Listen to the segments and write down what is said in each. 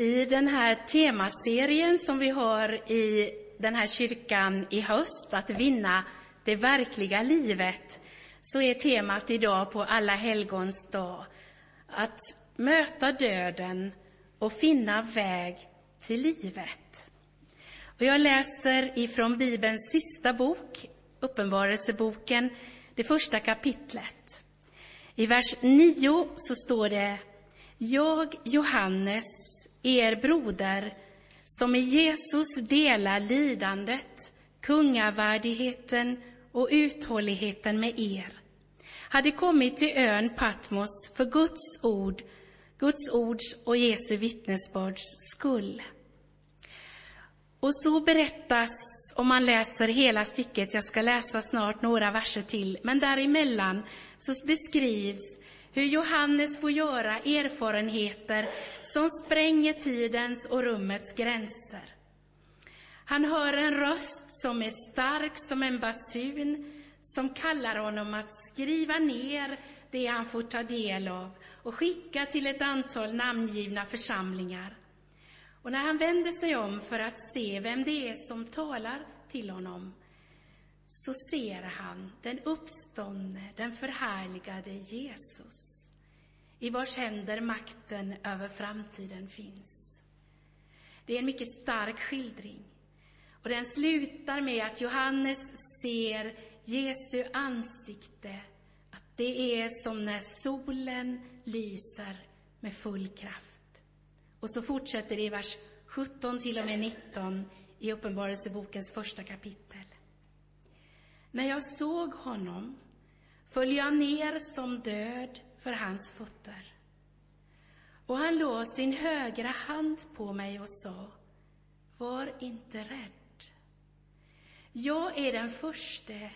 I den här temaserien som vi har i den här kyrkan i höst, att vinna det verkliga livet, så är temat idag på alla helgons dag att möta döden och finna väg till livet. Och jag läser ifrån Bibelns sista bok, Uppenbarelseboken, det första kapitlet. I vers 9 så står det Jag, Johannes, er broder, som i Jesus delar lidandet, kungavärdigheten och uthålligheten med er, hade kommit till ön Patmos för Guds ord, Guds ords och Jesu vittnesbörds skull. Och så berättas, om man läser hela stycket, jag ska läsa snart några verser till, men däremellan så beskrivs hur Johannes får göra erfarenheter som spränger tidens och rummets gränser. Han hör en röst som är stark som en basun, som kallar honom att skriva ner det han får ta del av och skicka till ett antal namngivna församlingar. Och när han vänder sig om för att se vem det är som talar till honom, så ser han den uppståndne, den förhärligade Jesus, i vars händer makten över framtiden finns. Det är en mycket stark skildring. Och den slutar med att Johannes ser Jesu ansikte, att det är som när solen lyser med full kraft. Och så fortsätter det i vers 17 till och med 19 i Uppenbarelsebokens första kapitel. När jag såg honom föll jag ner som död för hans fötter. Och han låg sin högra hand på mig och sa, var inte rädd. Jag är den förste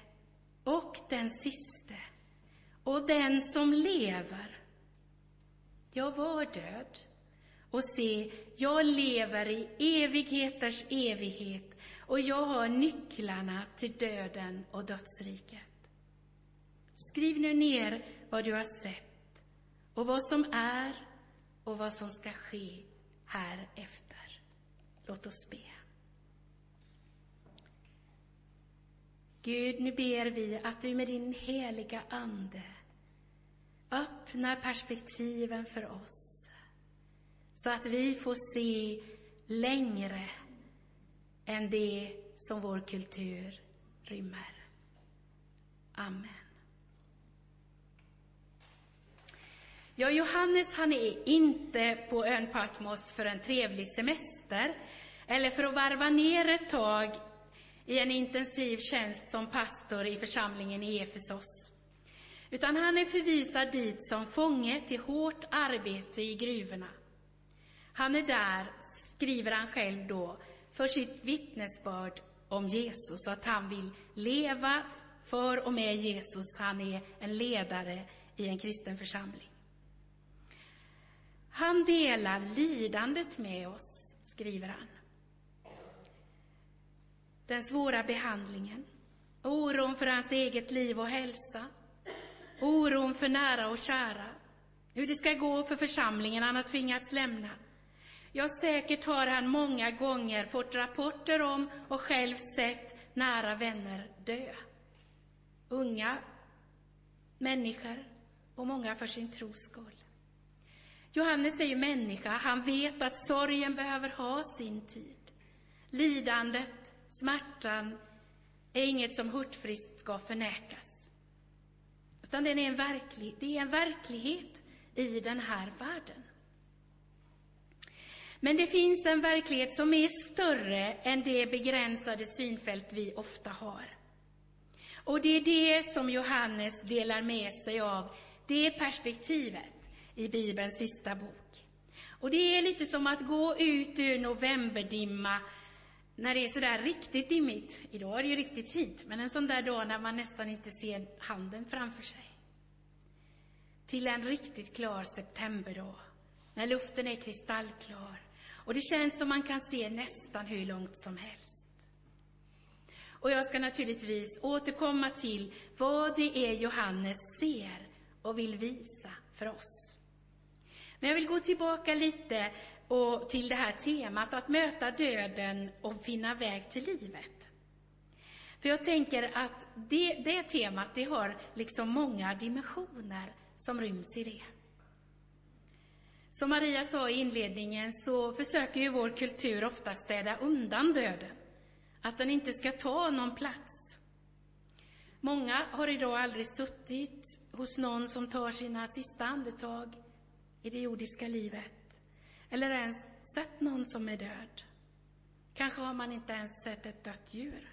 och den siste och den som lever. Jag var död och se, jag lever i evigheters evighet och jag har nycklarna till döden och dödsriket. Skriv nu ner vad du har sett och vad som är och vad som ska ske här efter. Låt oss be. Gud, nu ber vi att du med din heliga Ande öppnar perspektiven för oss så att vi får se längre än det som vår kultur rymmer. Amen. Ja, Johannes han är inte på ön Patmos för en trevlig semester eller för att varva ner ett tag i en intensiv tjänst som pastor i församlingen i Efesos. Utan han är förvisad dit som fånge till hårt arbete i gruvorna. Han är där, skriver han själv då, för sitt vittnesbörd om Jesus, att han vill leva för och med Jesus. Han är en ledare i en kristen församling. Han delar lidandet med oss, skriver han. Den svåra behandlingen, oron för hans eget liv och hälsa, oron för nära och kära, hur det ska gå för församlingen han har tvingats lämna. Ja, säkert har han många gånger fått rapporter om och själv sett nära vänner dö. Unga människor och många för sin tros skull. Johannes är ju människa, han vet att sorgen behöver ha sin tid. Lidandet, smärtan är inget som hurtfriskt ska förnekas. Utan den är en verklig, det är en verklighet i den här världen. Men det finns en verklighet som är större än det begränsade synfält vi ofta har. Och det är det som Johannes delar med sig av, det perspektivet i Bibelns sista bok. Och det är lite som att gå ut ur novemberdimma när det är sådär riktigt dimmigt. Idag är det ju riktigt fint, men en sån där dag när man nästan inte ser handen framför sig. Till en riktigt klar septemberdag, när luften är kristallklar och det känns som man kan se nästan hur långt som helst. Och jag ska naturligtvis återkomma till vad det är Johannes ser och vill visa för oss. Men jag vill gå tillbaka lite och till det här temat, att möta döden och finna väg till livet. För jag tänker att det, det temat, det har liksom många dimensioner som ryms i det. Som Maria sa i inledningen så försöker ju vår kultur ofta städa undan döden. Att den inte ska ta någon plats. Många har idag aldrig suttit hos någon som tar sina sista andetag i det jordiska livet. Eller ens sett någon som är död. Kanske har man inte ens sett ett dött djur.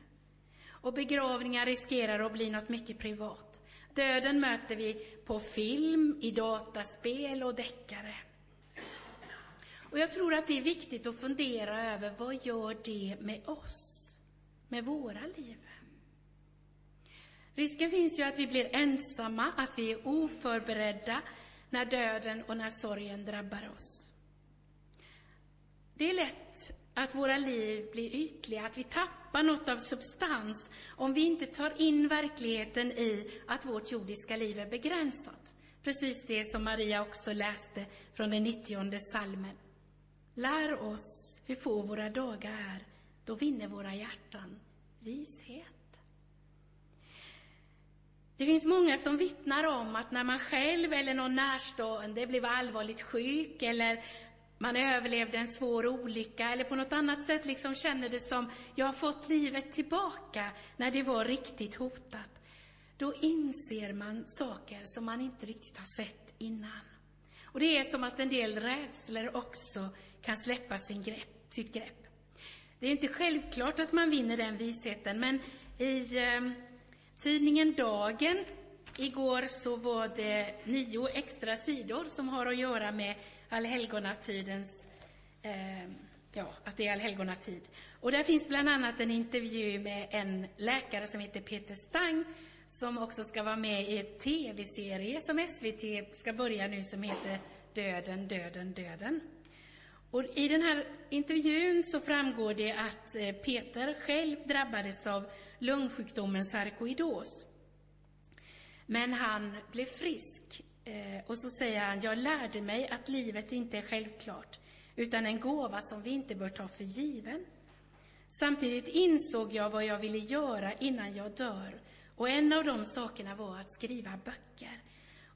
Och begravningar riskerar att bli något mycket privat. Döden möter vi på film, i dataspel och deckare. Och jag tror att det är viktigt att fundera över vad gör det med oss, med våra liv? Risken finns ju att vi blir ensamma, att vi är oförberedda när döden och när sorgen drabbar oss. Det är lätt att våra liv blir ytliga, att vi tappar något av substans om vi inte tar in verkligheten i att vårt jordiska liv är begränsat. Precis det som Maria också läste från den 90 salmen. Lär oss hur få våra dagar är, då vinner våra hjärtan vishet. Det finns många som vittnar om att när man själv eller någon närstående blev allvarligt sjuk eller man överlevde en svår olycka eller på något annat sätt liksom känner det som jag har fått livet tillbaka när det var riktigt hotat. Då inser man saker som man inte riktigt har sett innan. Och det är som att en del rädslor också kan släppa sin grepp, sitt grepp. Det är inte självklart att man vinner den visheten, men i eh, Tidningen Dagen Igår så var det nio extra sidor som har att göra med allhelgonatidens, eh, ja, att det är allhelgonatid. Och där finns bland annat en intervju med en läkare som heter Peter Stang, som också ska vara med i en tv-serie som SVT ska börja nu, som heter Döden, döden, döden. Och I den här intervjun så framgår det att eh, Peter själv drabbades av lungsjukdomen sarkoidos. Men han blev frisk. Eh, och så säger han, jag lärde mig att livet inte är självklart, utan en gåva som vi inte bör ta för given. Samtidigt insåg jag vad jag ville göra innan jag dör, och en av de sakerna var att skriva böcker.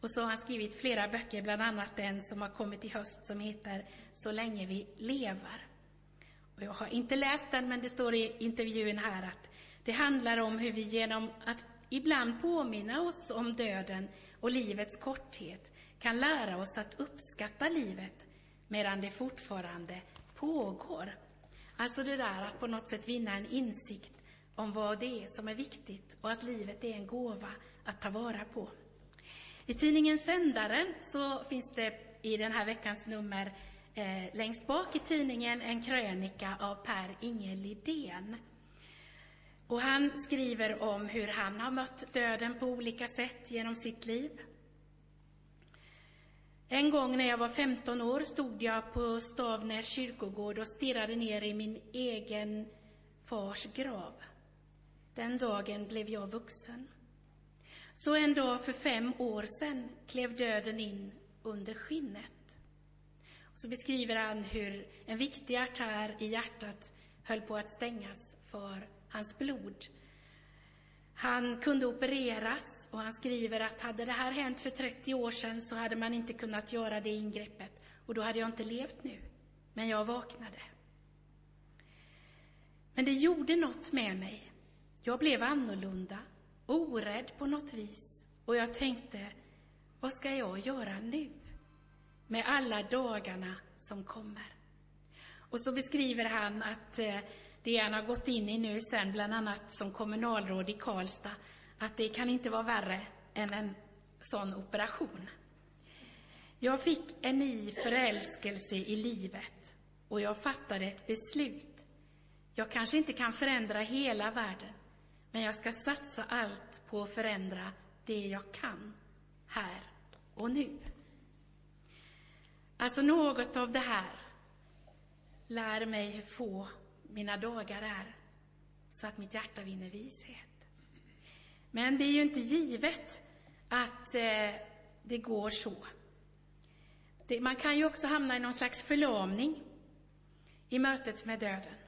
Och så har han skrivit flera böcker, bland annat den som har kommit i höst som heter Så länge vi lever. Och jag har inte läst den, men det står i intervjun här att det handlar om hur vi genom att ibland påminna oss om döden och livets korthet kan lära oss att uppskatta livet medan det fortfarande pågår. Alltså det där att på något sätt vinna en insikt om vad det är som är viktigt och att livet är en gåva att ta vara på. I tidningen Sändaren så finns det i den här veckans nummer eh, längst bak i tidningen en krönika av Per-Inge Lidén. Och han skriver om hur han har mött döden på olika sätt genom sitt liv. En gång när jag var 15 år stod jag på Stavnäs kyrkogård och stirrade ner i min egen fars grav. Den dagen blev jag vuxen. Så en dag för fem år sedan klev döden in under skinnet. Och så beskriver han hur en viktig artär i hjärtat höll på att stängas för hans blod. Han kunde opereras och han skriver att hade det här hänt för 30 år sedan så hade man inte kunnat göra det ingreppet och då hade jag inte levt nu. Men jag vaknade. Men det gjorde något med mig. Jag blev annorlunda orädd på något vis. Och jag tänkte, vad ska jag göra nu? Med alla dagarna som kommer. Och så beskriver han att eh, det han har gått in i nu sen, bland annat som kommunalråd i Karlstad, att det kan inte vara värre än en sån operation. Jag fick en ny förälskelse i livet och jag fattade ett beslut. Jag kanske inte kan förändra hela världen, men jag ska satsa allt på att förändra det jag kan, här och nu. Alltså något av det här lär mig hur få mina dagar är, så att mitt hjärta vinner vishet. Men det är ju inte givet att eh, det går så. det, man kan ju också hamna i någon slags förlamning i mötet med döden.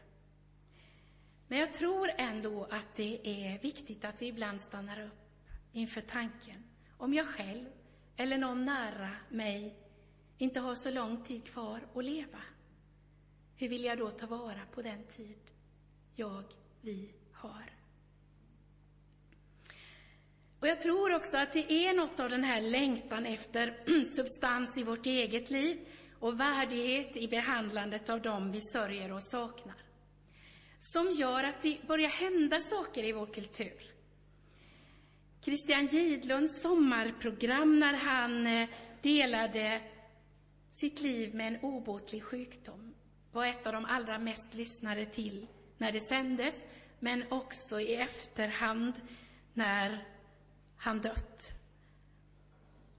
Men jag tror ändå att det är viktigt att vi ibland stannar upp inför tanken om jag själv eller någon nära mig inte har så lång tid kvar att leva. Hur vill jag då ta vara på den tid jag, vi har? Och jag tror också att det är något av den här längtan efter substans i vårt eget liv och värdighet i behandlandet av dem vi sörjer och saknar som gör att det börjar hända saker i vår kultur. Christian Gidlunds sommarprogram när han eh, delade sitt liv med en obotlig sjukdom var ett av de allra mest lyssnade till när det sändes, men också i efterhand när han dött.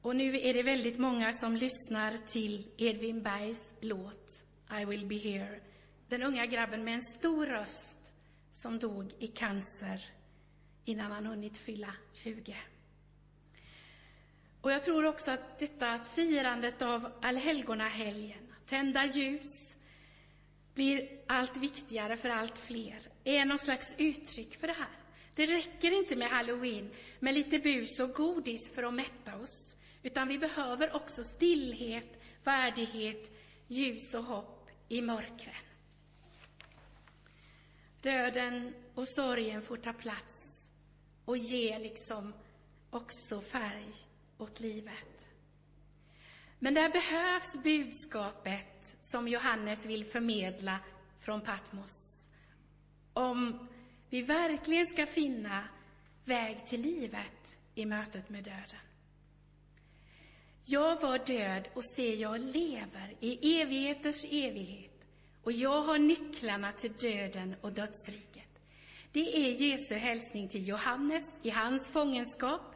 Och nu är det väldigt många som lyssnar till Edvin Bergs låt I will be here. Den unga grabben med en stor röst som dog i cancer innan han hunnit fylla 20. Och jag tror också att detta att firandet av allhelgonahelgen, tända ljus, blir allt viktigare för allt fler, är någon slags uttryck för det här. Det räcker inte med halloween, med lite bus och godis för att mätta oss, utan vi behöver också stillhet, värdighet, ljus och hopp i mörkret. Döden och sorgen får ta plats och ge liksom också färg åt livet. Men där behövs budskapet som Johannes vill förmedla från Patmos. Om vi verkligen ska finna väg till livet i mötet med döden. Jag var död och se, jag lever i evigheters evighet och jag har nycklarna till döden och dödsriket. Det är Jesu hälsning till Johannes i hans fångenskap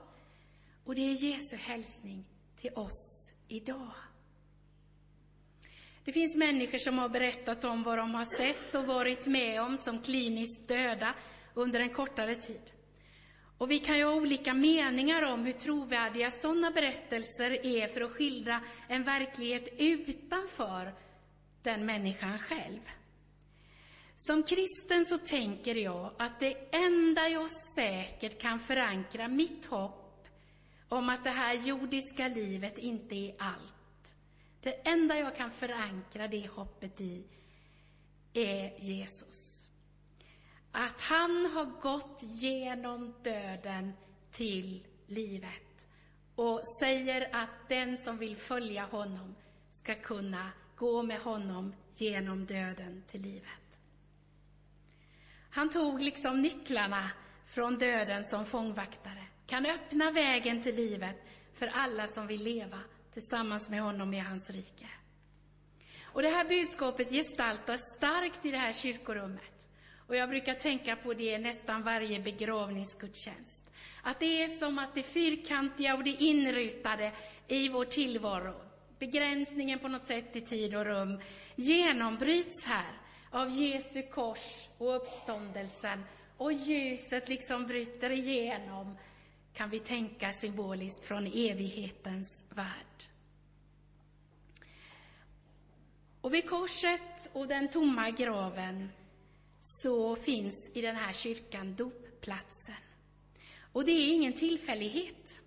och det är Jesu hälsning till oss idag. Det finns människor som har berättat om vad de har sett och varit med om som kliniskt döda under en kortare tid. Och vi kan ju ha olika meningar om hur trovärdiga sådana berättelser är för att skildra en verklighet utanför den människan själv. Som kristen så tänker jag att det enda jag säkert kan förankra mitt hopp om att det här jordiska livet inte är allt. Det enda jag kan förankra det hoppet i är Jesus. Att han har gått genom döden till livet och säger att den som vill följa honom ska kunna gå med honom genom döden till livet. Han tog liksom nycklarna från döden som fångvaktare, kan öppna vägen till livet för alla som vill leva tillsammans med honom i hans rike. Och det här budskapet gestaltas starkt i det här kyrkorummet. Och jag brukar tänka på det nästan varje begravningsgudstjänst. Att det är som att det fyrkantiga och det inrutade i vår tillvaro, begränsningen på något sätt i tid och rum, genombryts här av Jesu kors och uppståndelsen. Och ljuset liksom bryter igenom, kan vi tänka symboliskt, från evighetens värld. Och vid korset och den tomma graven så finns i den här kyrkan dopplatsen. Och det är ingen tillfällighet.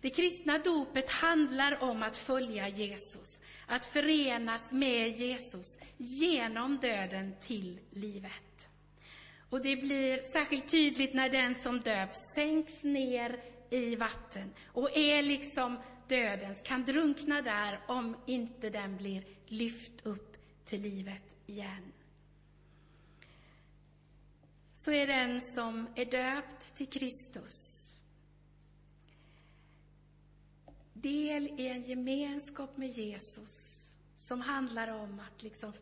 Det kristna dopet handlar om att följa Jesus, att förenas med Jesus genom döden till livet. Och det blir särskilt tydligt när den som döps sänks ner i vatten och är liksom dödens, kan drunkna där om inte den blir lyft upp till livet igen så är den som är döpt till Kristus del i en gemenskap med Jesus som handlar om att liksom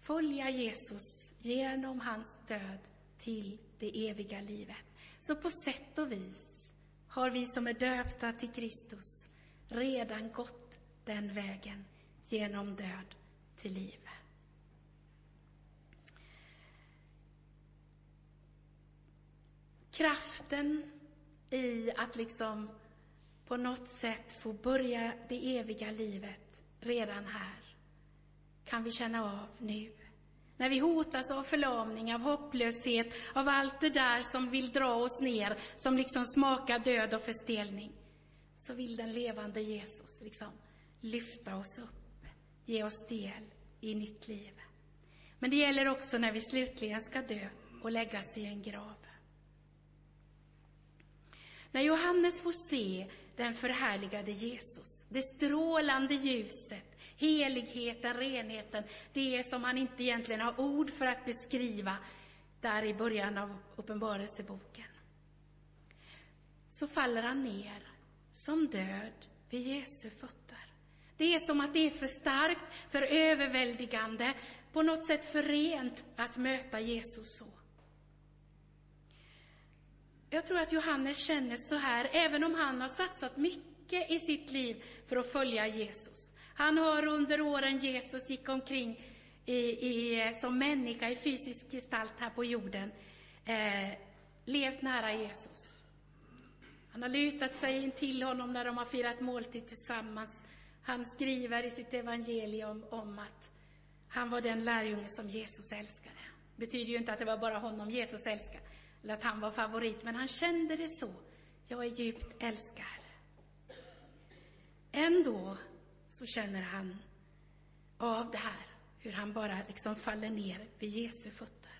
följa Jesus genom hans död till det eviga livet. Så på sätt och vis har vi som är döpta till Kristus redan gått den vägen genom död till liv. kraften i att liksom på något sätt få börja det eviga livet redan här, kan vi känna av nu. När vi hotas av förlamning, av hopplöshet, av allt det där som vill dra oss ner, som liksom smakar död och förstelning, så vill den levande Jesus liksom lyfta oss upp, ge oss del i nytt liv. Men det gäller också när vi slutligen ska dö och läggas i en grav. När Johannes får se den förhärligade Jesus, det strålande ljuset, heligheten, renheten, det som han inte egentligen har ord för att beskriva där i början av Uppenbarelseboken. Så faller han ner som död vid Jesu fötter. Det är som att det är för starkt, för överväldigande, på något sätt för rent att möta Jesus så. Jag tror att Johannes känner så här, även om han har satsat mycket i sitt liv för att följa Jesus. Han har under åren Jesus gick omkring i, i, som människa i fysisk gestalt här på jorden, eh, levt nära Jesus. Han har lutat sig in till honom när de har firat måltid tillsammans. Han skriver i sitt evangelium om att han var den lärjunge som Jesus älskade. Det betyder ju inte att det var bara honom Jesus älskade, eller att han var favorit, men han kände det så. Jag är djupt älskad. Ändå så känner han av det här, hur han bara liksom faller ner vid Jesu fötter.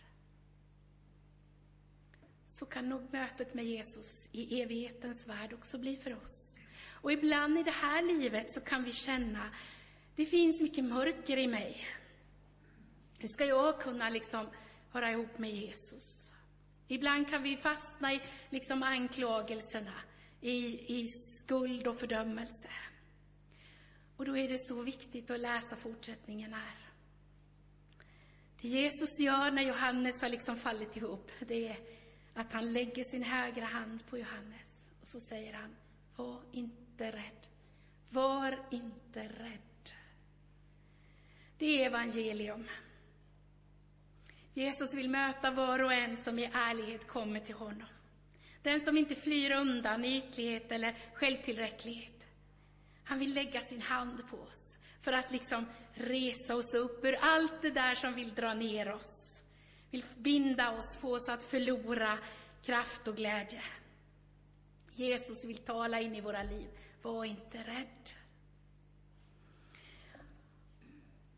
Så kan nog mötet med Jesus i evighetens värld också bli för oss. Och ibland i det här livet så kan vi känna, det finns mycket mörker i mig. Hur ska jag kunna liksom höra ihop med Jesus? Ibland kan vi fastna i liksom anklagelserna, i, i skuld och fördömelse. Och då är det så viktigt att läsa fortsättningen här. Det Jesus gör när Johannes har liksom fallit ihop, det är att han lägger sin högra hand på Johannes och så säger han, var inte rädd. Var inte rädd. Det är evangelium. Jesus vill möta var och en som i ärlighet kommer till honom. Den som inte flyr undan ytlighet eller självtillräcklighet. Han vill lägga sin hand på oss för att liksom resa oss upp ur allt det där som vill dra ner oss. Vill binda oss, få oss att förlora kraft och glädje. Jesus vill tala in i våra liv. Var inte rädd.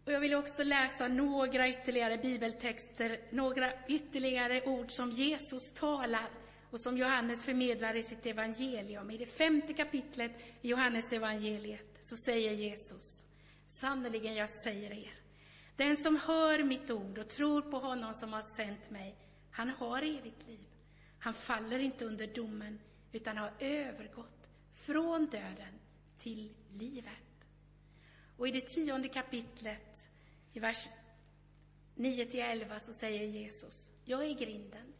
Och jag vill också läsa några ytterligare bibeltexter, några ytterligare ord som Jesus talar och som Johannes förmedlar i sitt evangelium. I det femte kapitlet i Johannes evangeliet så säger Jesus, sannerligen jag säger er, den som hör mitt ord och tror på honom som har sänt mig, han har evigt liv. Han faller inte under domen, utan har övergått från döden till livet. Och i det tionde kapitlet, i vers 9-11, så säger Jesus, jag är grinden.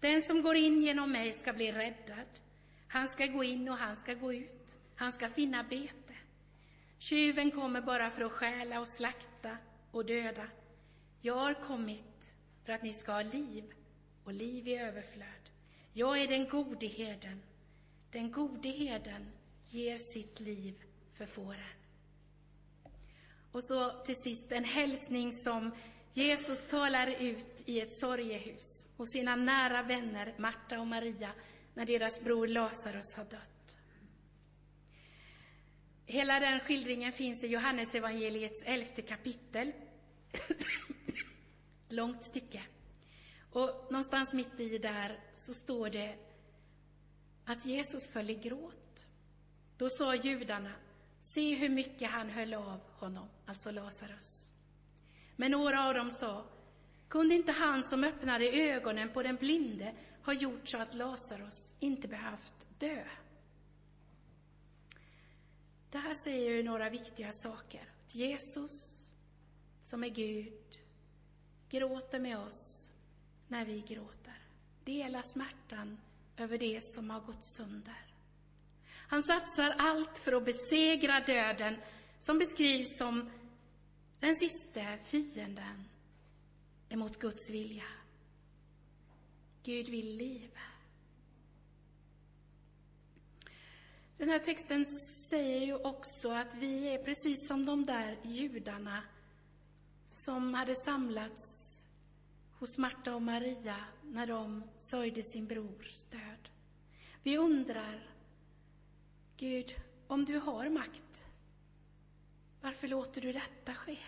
Den som går in genom mig ska bli räddad. Han ska gå in och han ska gå ut. Han ska finna bete. Tjuven kommer bara för att stjäla och slakta och döda. Jag har kommit för att ni ska ha liv och liv i överflöd. Jag är den gode herden. Den gode herden ger sitt liv för fåren. Och så till sist en hälsning som Jesus talar ut i ett sorgehus hos sina nära vänner Marta och Maria när deras bror Lazarus har dött. Hela den skildringen finns i Johannes evangeliets elfte kapitel. Långt stycke. Och någonstans mitt i där så står det att Jesus föll i gråt. Då sa judarna, se hur mycket han höll av honom, alltså Lazarus. Men några av dem sa, kunde inte han som öppnade ögonen på den blinde ha gjort så att Lazarus inte behövt dö? Det här säger ju några viktiga saker. Jesus, som är Gud, gråter med oss när vi gråter. Delar smärtan över det som har gått sönder. Han satsar allt för att besegra döden, som beskrivs som den sista fienden emot Guds vilja. Gud vill liv. Den här texten säger ju också att vi är precis som de där judarna som hade samlats hos Marta och Maria när de sörjde sin brors död. Vi undrar, Gud, om du har makt, varför låter du detta ske?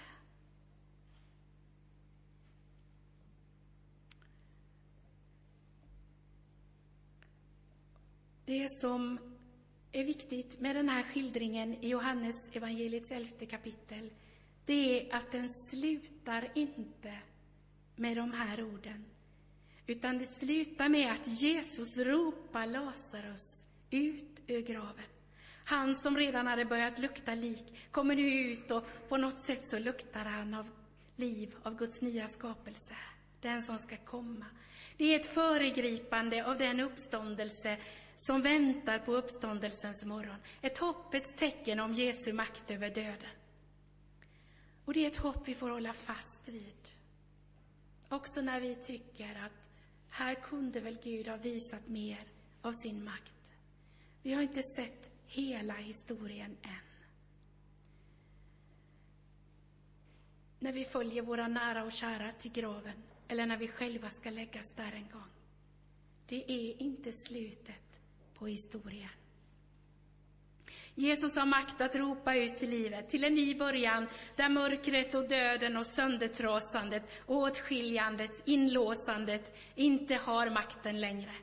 Det som är viktigt med den här skildringen i Johannes evangeliets elfte kapitel, det är att den slutar inte med de här orden, utan det slutar med att Jesus ropar Lazarus ut ur graven. Han som redan hade börjat lukta lik kommer nu ut och på något sätt så luktar han av liv, av Guds nya skapelse, den som ska komma. Det är ett föregripande av den uppståndelse som väntar på uppståndelsens morgon. Ett hoppets tecken om Jesu makt över döden. Och det är ett hopp vi får hålla fast vid. Också när vi tycker att här kunde väl Gud ha visat mer av sin makt. Vi har inte sett hela historien än. När vi följer våra nära och kära till graven eller när vi själva ska läggas där en gång. Det är inte slutet på historien. Jesus har makt att ropa ut till livet, till en ny början där mörkret och döden och söndertrasandet, åtskiljandet, inlåsandet inte har makten längre.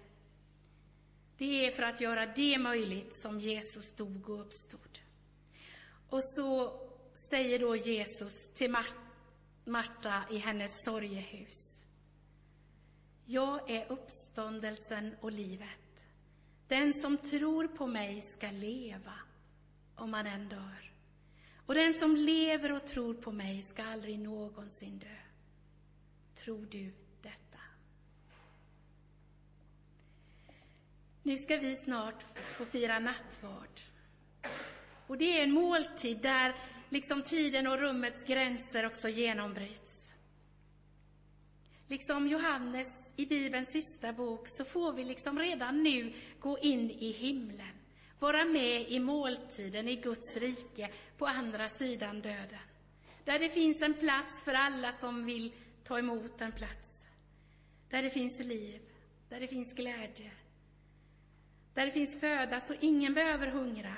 Det är för att göra det möjligt som Jesus dog och uppstod. Och så säger då Jesus till Marta i hennes sorgehus. Jag är uppståndelsen och livet. Den som tror på mig ska leva om han än dör. Och den som lever och tror på mig ska aldrig någonsin dö. Tror du detta? Nu ska vi snart få fira nattvard. Och det är en måltid där liksom tiden och rummets gränser också genombryts. Liksom Johannes i Bibelns sista bok så får vi liksom redan nu gå in i himlen, vara med i måltiden i Guds rike på andra sidan döden. Där det finns en plats för alla som vill ta emot en plats. Där det finns liv, där det finns glädje, där det finns föda så ingen behöver hungra,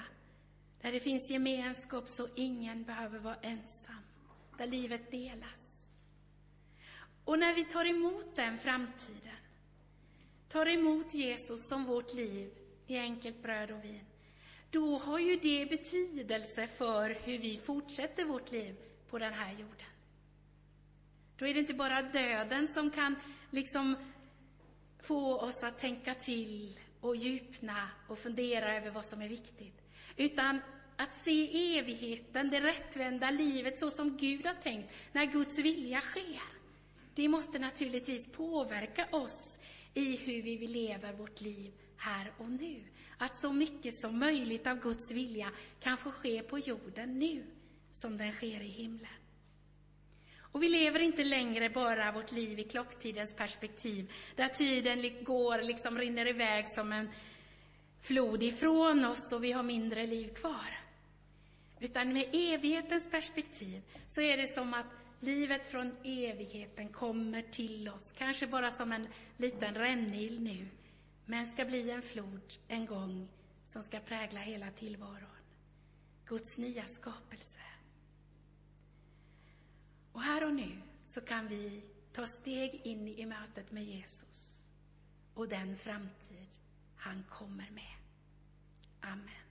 där det finns gemenskap så ingen behöver vara ensam, där livet delas. Och när vi tar emot den framtiden, tar emot Jesus som vårt liv i enkelt bröd och vin, då har ju det betydelse för hur vi fortsätter vårt liv på den här jorden. Då är det inte bara döden som kan liksom få oss att tänka till och djupna och fundera över vad som är viktigt. Utan att se evigheten, det rättvända livet så som Gud har tänkt, när Guds vilja sker. Det måste naturligtvis påverka oss i hur vi lever vårt liv här och nu. Att så mycket som möjligt av Guds vilja kan få ske på jorden nu, som den sker i himlen. Och vi lever inte längre bara vårt liv i klocktidens perspektiv, där tiden går, liksom rinner iväg som en flod ifrån oss och vi har mindre liv kvar. Utan med evighetens perspektiv så är det som att livet från evigheten kommer till oss, kanske bara som en liten rännil nu, men ska bli en flod en gång som ska prägla hela tillvaron. Guds nya skapelse. Och här och nu så kan vi ta steg in i mötet med Jesus och den framtid han kommer med. Amen.